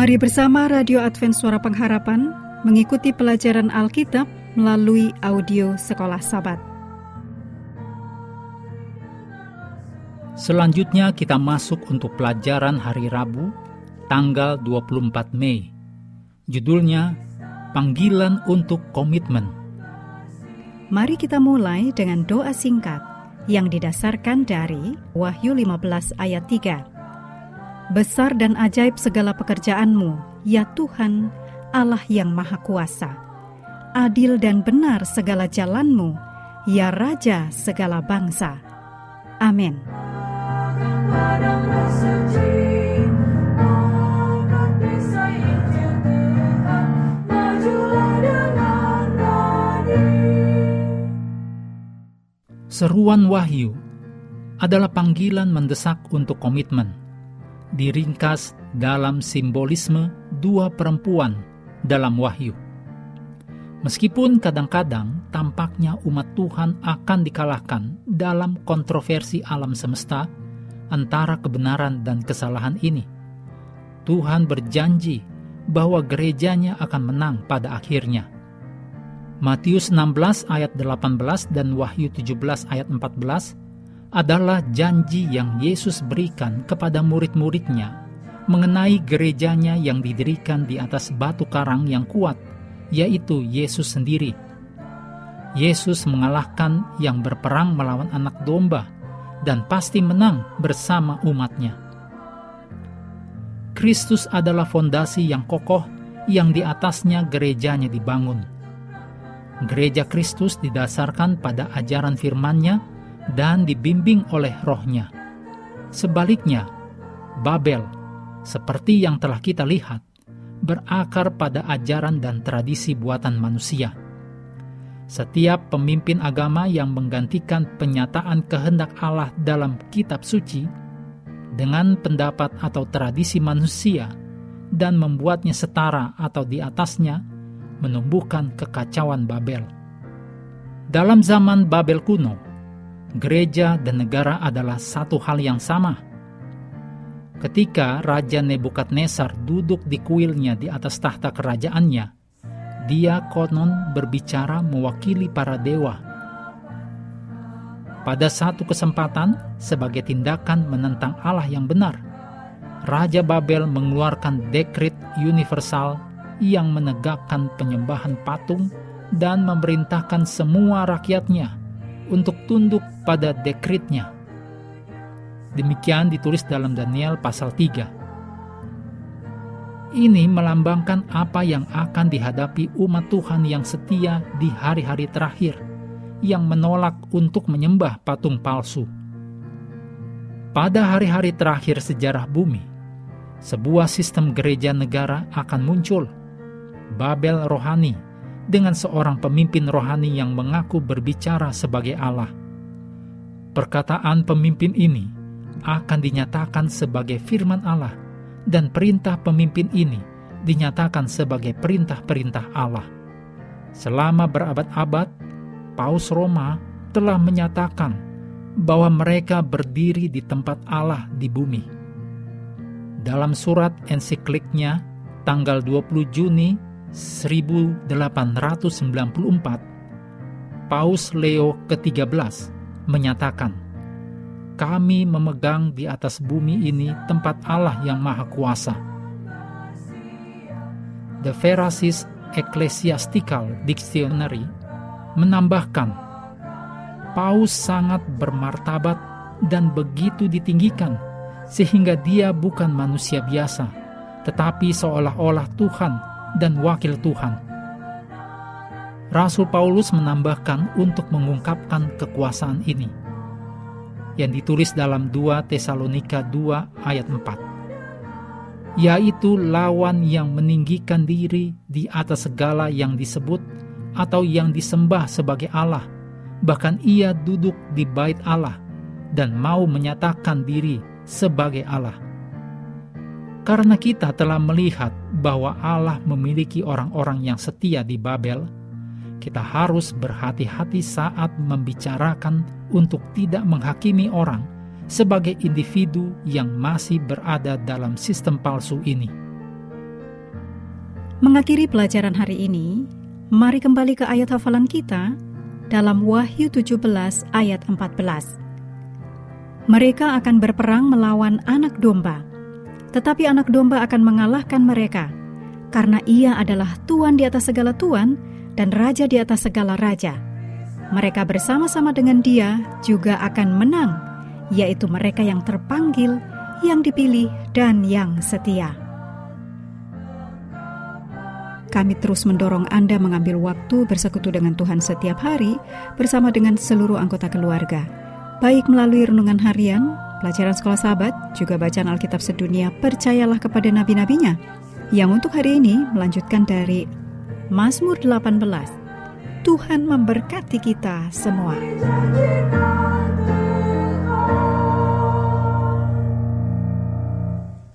Mari bersama Radio Advent Suara Pengharapan mengikuti pelajaran Alkitab melalui audio Sekolah Sabat. Selanjutnya kita masuk untuk pelajaran hari Rabu, tanggal 24 Mei. Judulnya Panggilan untuk Komitmen. Mari kita mulai dengan doa singkat yang didasarkan dari Wahyu 15 ayat 3. Besar dan ajaib segala pekerjaanmu, ya Tuhan, Allah yang Maha Kuasa. Adil dan benar segala jalanmu, ya Raja segala bangsa. Amin. Seruan wahyu adalah panggilan mendesak untuk komitmen diringkas dalam simbolisme dua perempuan dalam wahyu. Meskipun kadang-kadang tampaknya umat Tuhan akan dikalahkan dalam kontroversi alam semesta antara kebenaran dan kesalahan ini, Tuhan berjanji bahwa gerejanya akan menang pada akhirnya. Matius 16 ayat 18 dan Wahyu 17 ayat 14 adalah janji yang Yesus berikan kepada murid-muridnya mengenai gerejanya yang didirikan di atas batu karang yang kuat, yaitu Yesus sendiri. Yesus mengalahkan yang berperang melawan anak domba dan pasti menang bersama umatnya. Kristus adalah fondasi yang kokoh yang di atasnya gerejanya dibangun. Gereja Kristus didasarkan pada ajaran firman-Nya dan dibimbing oleh rohnya. Sebaliknya, Babel, seperti yang telah kita lihat, berakar pada ajaran dan tradisi buatan manusia. Setiap pemimpin agama yang menggantikan penyataan kehendak Allah dalam kitab suci dengan pendapat atau tradisi manusia dan membuatnya setara atau di atasnya menumbuhkan kekacauan Babel. Dalam zaman Babel kuno, gereja dan negara adalah satu hal yang sama. Ketika Raja Nebukadnezar duduk di kuilnya di atas tahta kerajaannya, dia konon berbicara mewakili para dewa. Pada satu kesempatan, sebagai tindakan menentang Allah yang benar, Raja Babel mengeluarkan dekrit universal yang menegakkan penyembahan patung dan memerintahkan semua rakyatnya untuk tunduk pada dekritnya. Demikian ditulis dalam Daniel pasal 3. Ini melambangkan apa yang akan dihadapi umat Tuhan yang setia di hari-hari terakhir, yang menolak untuk menyembah patung palsu. Pada hari-hari terakhir sejarah bumi, sebuah sistem gereja negara akan muncul. Babel rohani dengan seorang pemimpin rohani yang mengaku berbicara sebagai Allah. Perkataan pemimpin ini akan dinyatakan sebagai firman Allah, dan perintah pemimpin ini dinyatakan sebagai perintah-perintah Allah. Selama berabad-abad, Paus Roma telah menyatakan bahwa mereka berdiri di tempat Allah di bumi. Dalam surat ensikliknya tanggal 20 Juni 1894, Paus Leo ke-13 menyatakan, "Kami memegang di atas bumi ini tempat Allah yang Maha Kuasa." The Verasis Ecclesiastical Dictionary menambahkan, Paus sangat bermartabat dan begitu ditinggikan sehingga dia bukan manusia biasa, tetapi seolah-olah Tuhan dan wakil Tuhan. Rasul Paulus menambahkan untuk mengungkapkan kekuasaan ini yang ditulis dalam 2 Tesalonika 2 ayat 4 yaitu lawan yang meninggikan diri di atas segala yang disebut atau yang disembah sebagai Allah. Bahkan ia duduk di bait Allah dan mau menyatakan diri sebagai Allah. Karena kita telah melihat bahwa Allah memiliki orang-orang yang setia di Babel, kita harus berhati-hati saat membicarakan untuk tidak menghakimi orang sebagai individu yang masih berada dalam sistem palsu ini. Mengakhiri pelajaran hari ini, mari kembali ke ayat hafalan kita dalam Wahyu 17 ayat 14. Mereka akan berperang melawan anak domba, tetapi anak domba akan mengalahkan mereka, karena ia adalah Tuhan di atas segala Tuhan dan Raja di atas segala Raja. Mereka bersama-sama dengan dia juga akan menang, yaitu mereka yang terpanggil, yang dipilih, dan yang setia. Kami terus mendorong Anda mengambil waktu bersekutu dengan Tuhan setiap hari bersama dengan seluruh anggota keluarga. Baik melalui renungan harian, pelajaran sekolah sahabat, juga bacaan Alkitab sedunia, percayalah kepada nabi-nabinya. Yang untuk hari ini melanjutkan dari Mazmur 18. Tuhan memberkati kita semua.